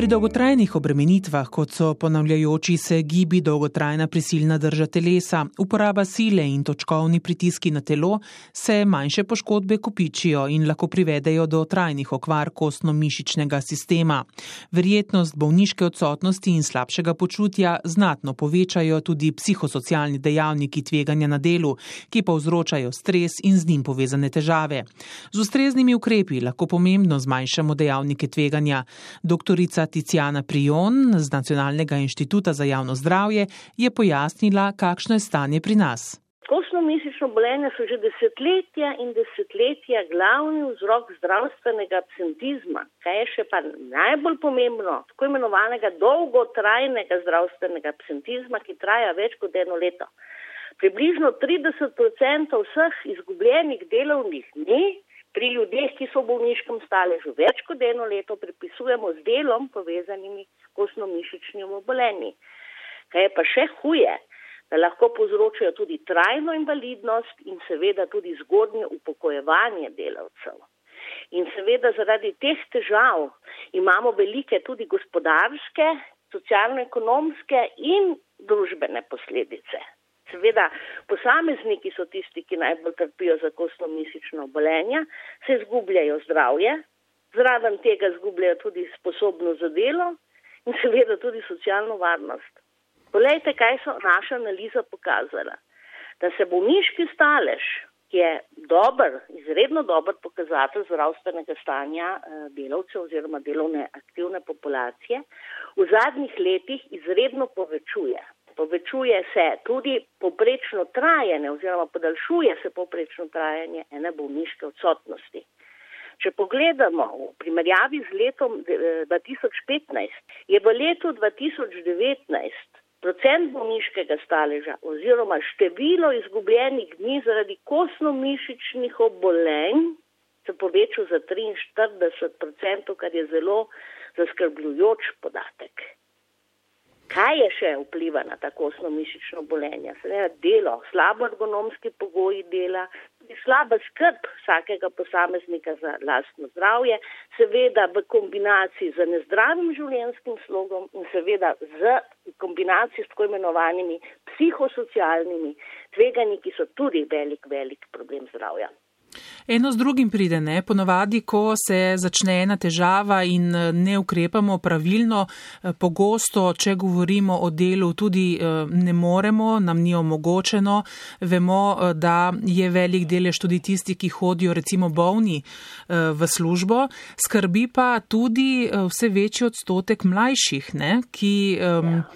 Pri dolgotrajnih obremenitvah, kot so ponavljajoči se gibi, dolgotrajna prisilna drža telesa, uporaba sile in točkovni pritiski na telo, se manjše poškodbe kopičijo in lahko privedejo do trajnih okvar kostno-mišičnega sistema. Verjetnost bolniške odsotnosti in slabšega počutja znatno povečajo tudi psihosocialni dejavniki tveganja na delu, ki povzročajo stres in z njim povezane težave. Z ustreznimi ukrepi lahko pomembno zmanjšamo dejavnike tveganja. Doktorica Tiziana Prion z Nacionalnega inštituta za javno zdravje je pojasnila, kakšno je stanje pri nas. Kostno-mišično bolenje so že desetletja in desetletja glavni vzrok zdravstvenega absentizma, kaj je še pa najbolj pomembno, tako imenovanega dolgotrajnega zdravstvenega absentizma, ki traja več kot eno leto. Približno 30% vseh izgubljenih delovnih dni pri ljudeh, ki so v bolniškem staležu več kot eno leto, pripisujemo z delom povezanimi kostno-mišičnimi obolenji. Kaj je pa še huje, da lahko povzročajo tudi trajno invalidnost in seveda tudi zgodnje upokojevanje delavcev. In seveda zaradi teh težav imamo velike tudi gospodarske, socialno-ekonomske in družbene posledice. Seveda, posamezniki so tisti, ki najbolj trpijo za kostno-misično obolenje, se izgubljajo zdravje, zraven tega izgubljajo tudi sposobnost za delo in seveda tudi socialno varnost. Poglejte, kaj so naša analiza pokazala. Da se bolniški stalež, ki je dober, izredno dober pokazatelj zdravstvenega stanja eh, delavcev oziroma delovne aktivne populacije, v zadnjih letih izredno povečuje povečuje se tudi poprečno trajanje oziroma podaljšuje se poprečno trajanje ene bolniške odsotnosti. Če pogledamo v primerjavi z letom 2015, eh, je v letu 2019 procent bolniškega staleža oziroma število izgubljenih dni zaradi kostno-mišičnih obolenj se povečal za 43 odstotkov, kar je zelo zaskrbljujoč podatek. Kaj je še vpliva na tako osnomišično bolenje? Seveda delo, slabo ergonomski pogoji dela, slaba skrb vsakega posameznika za lastno zdravje, seveda v kombinaciji z nezdravim življenjskim slogom in seveda z kombinaciji s tako imenovanimi psihosocialnimi tveganji, ki so tudi velik, velik problem zdravja. Eno z drugim pride, ne? Ponovadi, ko se začne ena težava in eh, ne ukrepamo pravilno, eh, pogosto, če govorimo o delu, tudi eh, ne moremo, nam ni omogočeno. Vemo, da je velik delež tudi tisti, ki hodijo recimo bolni v službo. Skrbi pa tudi vse večji odstotek mlajših, ne? ki,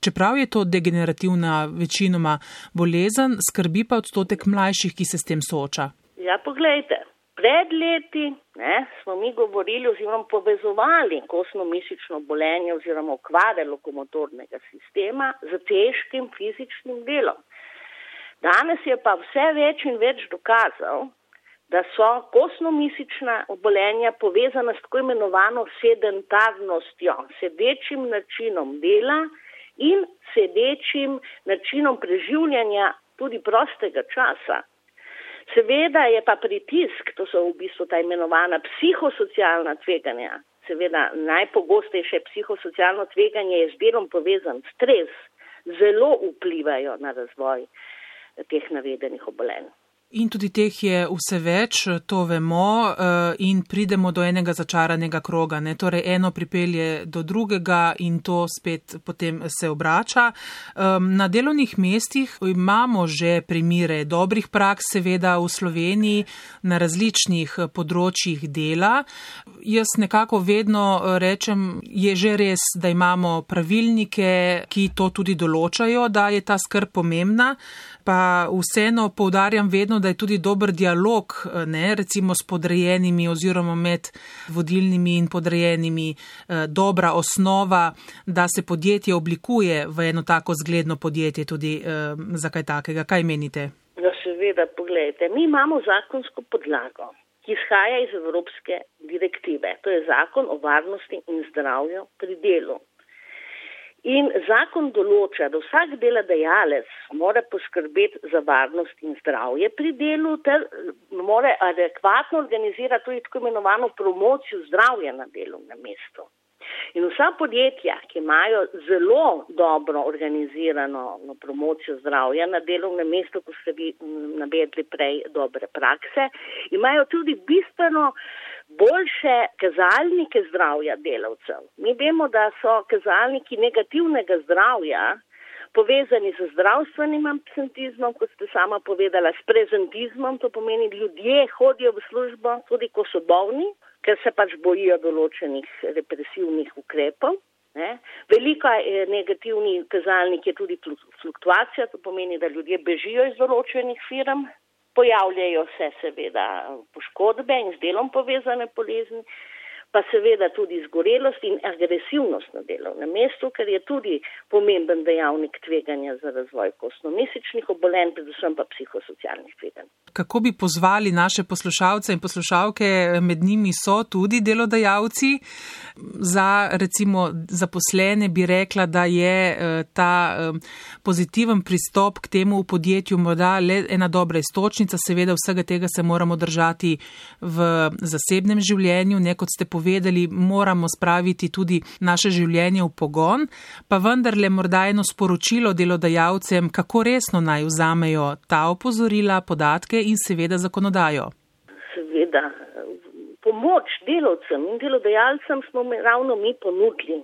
čeprav je to degenerativna večinoma bolezen, skrbi pa odstotek mlajših, ki se s tem sooča. Ja, poglejte, pred leti ne, smo mi govorili oziroma povezovali kostno-mišično bolenje oziroma okvare lokomotornega sistema z težkim fizičnim delom. Danes je pa vse več in več dokazal, da so kostno-mišična obolenja povezana s tako imenovano sedentarnostjo, sedečim načinom dela in sedečim načinom preživljanja tudi prostega časa. Seveda je pa pritisk, to so v bistvu ta imenovana psihosocialna tveganja, seveda najpogostejše psihosocialno tveganje je z delom povezan, stres, zelo vplivajo na razvoj teh navedenih obolenj. In tudi teh je vse več, to vemo, eh, in pridemo do enega začaranega kroga. Ne? Torej, eno pripelje do drugega in to spet potem se obrača. Na delovnih mestih imamo že primire dobrih praks, seveda v Sloveniji, na različnih področjih dela. Jaz nekako vedno eh, rečem, je že res, da imamo pravilnike, ki to tudi določajo, da je ta skrb pomembna pa vseeno poudarjam vedno, da je tudi dober dialog, ne, recimo s podrejenimi oziroma med vodilnimi in podrejenimi, eh, dobra osnova, da se podjetje oblikuje v eno tako zgledno podjetje tudi eh, za kaj takega. Kaj menite? Ja, seveda, pogledajte, mi imamo zakonsko podlago, ki izhaja iz Evropske direktive. To je zakon o varnosti in zdravju pri delu. In zakon določa, da vsak delodajalec mora poskrbeti za varnost in zdravje pri delu ter mora adekvatno organizirati tudi tako imenovano promocijo zdravja na delovnem mestu. In vsa podjetja, ki imajo zelo dobro organizirano no, promocijo zdravja na delovnem mestu, ko ste vi navedli prej dobre prakse, imajo tudi bistveno boljše kazalnike zdravja delavcev. Mi vemo, da so kazalniki negativnega zdravja povezani z zdravstvenim absentizmom, kot ste sama povedala, s prezentizmom, to pomeni, ljudje hodijo v službo tudi, ko so bolni, ker se pač bojijo določenih represivnih ukrepov. Ne. Veliko negativni kazalnik je tudi fluktuacija, to pomeni, da ljudje bežijo iz določenih firm, Pojavljajo se seveda poškodbe in z delom povezane bolezni, pa seveda tudi zgorelost in agresivnost na delovnem mestu, ker je tudi pomemben dejavnik tveganja za razvoj kostno-mesičnih obolenj, predvsem pa psihosocialnih tveganj kako bi pozvali naše poslušalce in poslušalke, med njimi so tudi delodajalci. Za recimo zaposlene bi rekla, da je eh, ta eh, pozitiven pristop k temu v podjetju morda le ena dobra istočnica. Seveda vsega tega se moramo držati v zasebnem življenju. Ne kot ste povedali, moramo spraviti tudi naše življenje v pogon. Pa vendarle morda eno sporočilo delodajalcem, kako resno naj vzamejo ta opozorila, podatke in seveda zakonodajo. Seveda, pomoč delovcem in delodajalcem smo ravno mi ponudili.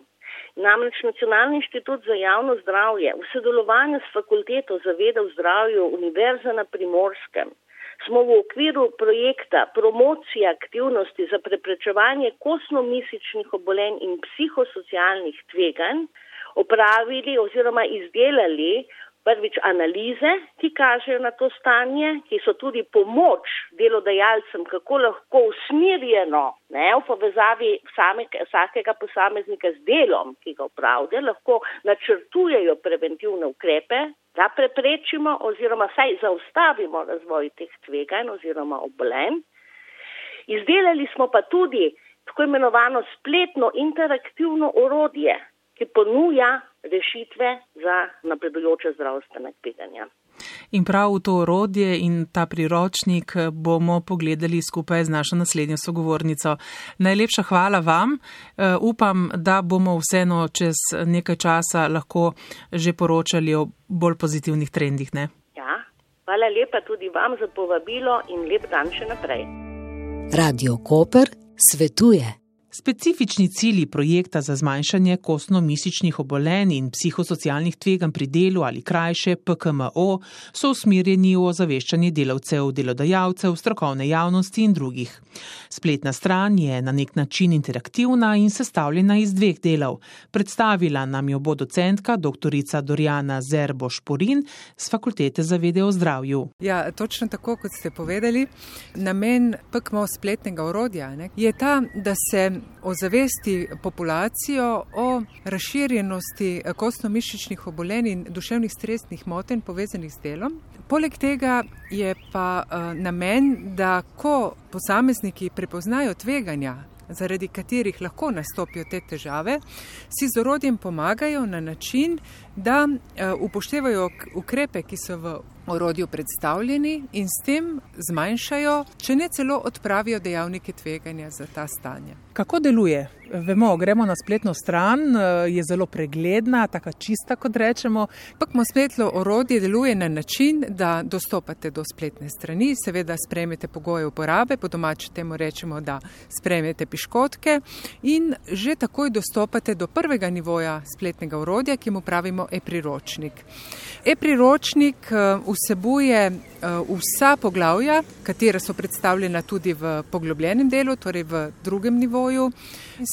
Namreč Nacionalni inštitut za javno zdravje v sodelovanju s fakulteto za vede v zdravju Univerze na Primorskem smo v okviru projekta promocije aktivnosti za preprečevanje kosno-misičnih obolenj in psihosocialnih tveganj opravili oziroma izdelali prvič analize, ki kažejo na to stanje, ki so tudi pomoč delodajalcem, kako lahko usmirjeno, ne, v povezavi same, vsakega posameznika z delom, ki ga upravlja, lahko načrtujejo preventivne ukrepe, da preprečimo oziroma saj zaustavimo razvoj teh tveganj oziroma obolenj. Izdelali smo pa tudi tako imenovano spletno interaktivno orodje, ki ponuja rešitve za napredujoče zdravstvene tveganja. In prav v to orodje in ta priročnik bomo pogledali skupaj z našo naslednjo sogovornico. Najlepša hvala vam. Uh, upam, da bomo vseeno čez nekaj časa lahko že poročali o bolj pozitivnih trendih. Ne? Ja, hvala lepa tudi vam za povabilo in lep dan še naprej. Radio Koper svetuje. Specifični cilji projekta za zmanjšanje kostno-misičnih obolenj in psihosocialnih tveganj pri delu ali krajše PKMO so usmerjeni v ozaveščanje delavcev, delodajalcev, strokovne javnosti in drugih. Spletna stran je na nek način interaktivna in sestavljena iz dveh delov. Predstavila nam jo bo docentka dr. Dorjana Zerbo-Šporin z Fakultete za vede o zdravju. Ja, točno tako, kot ste povedali, namen PKMO spletnega orodja ne, je ta, da se ozavesti populacijo o razširjenosti kostno-mišičnih obolenj in duševnih stresnih motenj povezanih z delom. Poleg tega je pa uh, namen, da ko posamezniki prepoznajo tveganja, zaradi katerih lahko nastopijo te težave, si z orodjem pomagajo na način, da uh, upoštevajo ukrepe, ki so v orodju predstavljeni in s tem zmanjšajo, če ne celo odpravijo dejavnike tveganja za ta stanja. Kako deluje? Vemo, gremo na spletno stran, je zelo pregledna, tako čista, kot rečemo. Pakmo spletno orodje deluje na način, da dostopate do spletne strani, seveda spremete pogoje uporabe, po domači temu rečemo, da spremete piškotke in že takoj dostopate do prvega nivoja spletnega orodja, ki mu pravimo e-priročnik. E-priročnik vsebuje eh, vsa poglavja, katera so predstavljena tudi v poglobljenem delu, torej v drugem nivoju.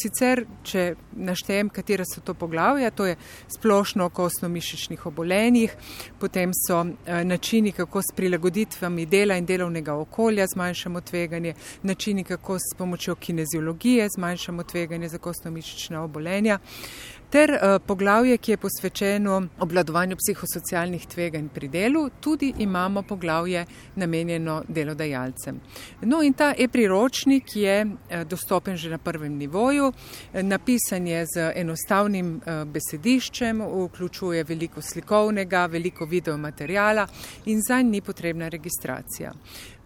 Sicer, če naštejem, katera so to poglavja, to je splošno o kostno-mišičnih obolenjih, potem so eh, načini, kako s prilagoditvami dela in delovnega okolja zmanjšamo tveganje, načini, kako s pomočjo kineziologije zmanjšamo tveganje za kostno-mišična obolenja. Ter uh, poglavje, ki je posvečeno obladovanju psihosocialnih tveganj pri delu, tudi imamo poglavje namenjeno delodajalcem. No in ta e-priročnik je uh, dostopen že na prvem nivoju, napisan je z enostavnim besediščem, vključuje veliko slikovnega, veliko videomaterijala in za njih ni potrebna registracija.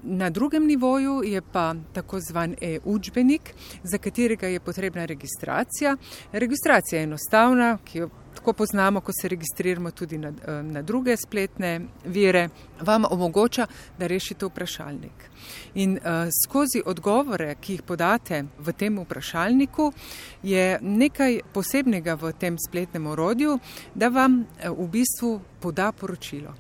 Na drugem nivoju je pa tako zvan e-učbenik, za katerega je potrebna registracija. Registracija je enostavna, ki jo tako poznamo, ko se registriramo tudi na, eh, na druge spletne vire, vam omogoča, da rešite vprašalnik. In uh, skozi odgovore, ki jih podate v tem vprašalniku, je nekaj posebnega v tem spletnem orodju, da vam uh, v bistvu poda poročilo.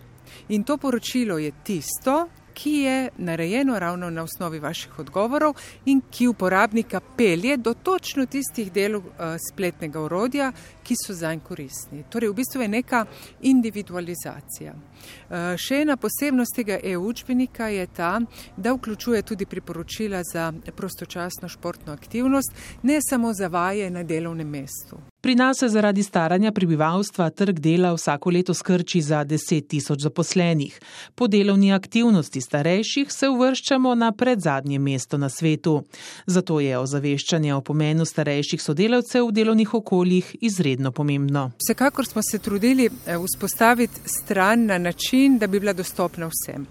In to poročilo je tisto, ki je narejeno ravno na osnovi vaših odgovorov in ki uporabnika pelje do točno tistih delov uh, spletnega orodja, ki so zanj koristni. Torej, v bistvu je neka individualizacija. Uh, še ena posebnost tega e-učbenika je ta, da vključuje tudi priporočila za prostočasno športno aktivnost, ne samo za vaje na delovnem mestu. Pri nas se zaradi staranja prebivalstva trg dela vsako leto skrči za 10 tisoč zaposlenih. Po delovni aktivnosti starejših se uvrščamo na predzadnje mesto na svetu. Zato je ozaveščanje o pomenu starejših sodelavcev v delovnih okoljih izredno pomembno. Vsekakor smo se trudili eh, vzpostaviti stran na način, da bi bila dostopna vsem.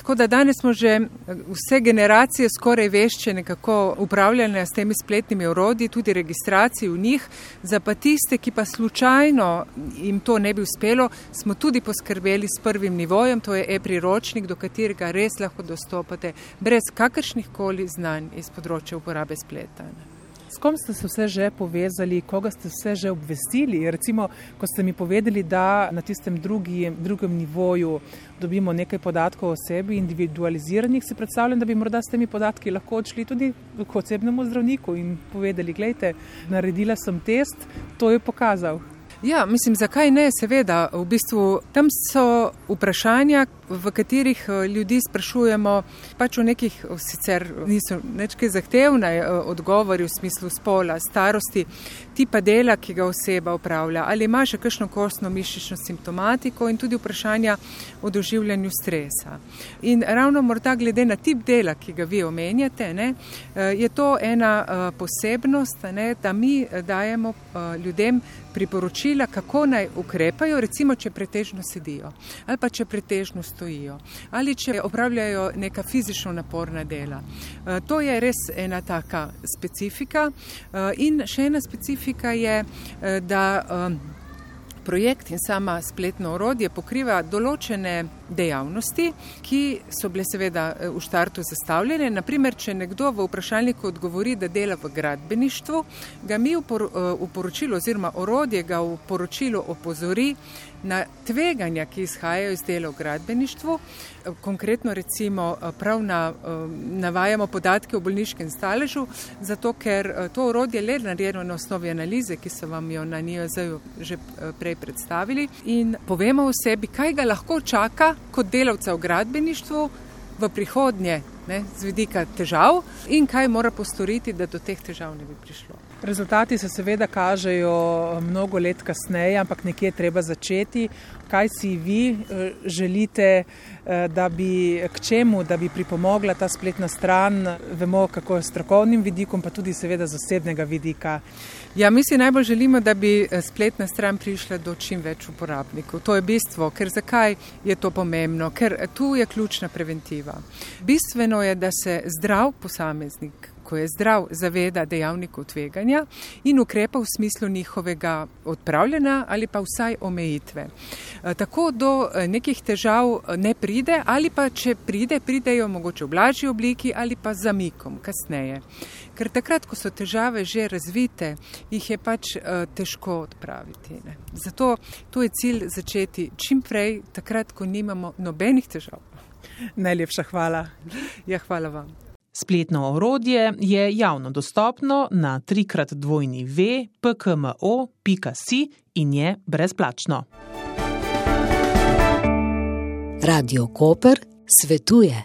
Tako da danes smo že eh, vse generacije skoraj vešče nekako upravljene s temi spletnimi urodji, tudi registraciji v njih. Za pa tiste, ki pa slučajno jim to ne bi uspelo, smo tudi poskrbeli s prvim nivojem, to je e-priročnik, do katerega res lahko dostopate brez kakršnih koli znanj iz področja uporabe spleta. Ne. S kom ste se vse že povezali, koga ste vse že obvestili? Recimo, ko ste mi povedali, da na tistem drugi, drugem nivoju dobimo nekaj podatkov o sebi, individualiziranih, si predstavljam, da bi morda s temi podatki lahko odšli tudi k osebnemu zdravniku in povedali, gledajte, naredila sem test, to je pokazal. Ja, mislim, zakaj ne, seveda. V bistvu tam so vprašanja, v katerih eh, ljudi sprašujemo, pač o nekih, sicer niso nečke zahtevne eh, odgovori v smislu spola, starosti, tipa dela, ki ga oseba upravlja, ali ima še kakšno kostno mišično simptomatiko in tudi vprašanja o doživljanju stresa. In ravno morda glede na tip dela, ki ga vi omenjate, ne, eh, je to ena posebnost, ne, da mi dajemo ljudem priporočila, kako naj ukrepajo, recimo, če pretežno sedijo ali pa če pretežno stojijo stojijo ali če opravljajo neka fizično naporna dela. Eh, to je res ena taka specifika eh, in še ena specifika je, eh, da projekt in sama spletno orodje pokriva določene dejavnosti, ki so bile seveda v štartu zastavljene. Naprimer, če nekdo v vprašalniku odgovori, da dela v gradbeništvu, ga mi v poročilu oziroma orodje ga v poročilu opozori, na tveganja, ki izhajajo iz dela v gradbeništvu. Konkretno recimo prav na, navajamo podatke o bolniškem staležu, zato ker to urodje le narejeno na osnovi analize, ki so vam jo na NIOZ-ju že prej predstavili in povemo o sebi, kaj ga lahko čaka kot delavca v gradbeništvu v prihodnje ne, z vidika težav in kaj mora postoriti, da do teh težav ne bi prišlo. Rezultati se seveda kažejo eh, mnogo let kasneje, ampak nekje je treba začeti. Kaj si vi eh, želite, eh, da bi k čemu, da bi pripomogla ta spletna stran, vemo kako je strokovnim vidikom, pa tudi seveda z osebnega vidika. Ja, mi si najbolj želimo, da bi spletna stran prišla do čim več uporabnikov. To je bistvo, ker zakaj je to pomembno? Ker tu je ključna preventiva. Bistveno je, da se zdrav posameznik ko je zdrav, zaveda dejavnikov tveganja in ukrepa v smislu njihovega odpravljanja ali pa vsaj omejitve. E, tako do e, nekih težav e, ne pride ali pa če pride, pridejo mogoče v blažji obliki ali pa zamikom kasneje. Ker takrat, ko so težave že razvite, jih je pač težko odpraviti. Ne. Zato to je cilj začeti čim prej, takrat, ko nimamo nobenih težav. Najlepša hvala. Ja, hvala vam. Spletno orodje je javno dostopno na trikrat dvojni v.pkmo.si in je brezplačno. Radio Koper svetuje.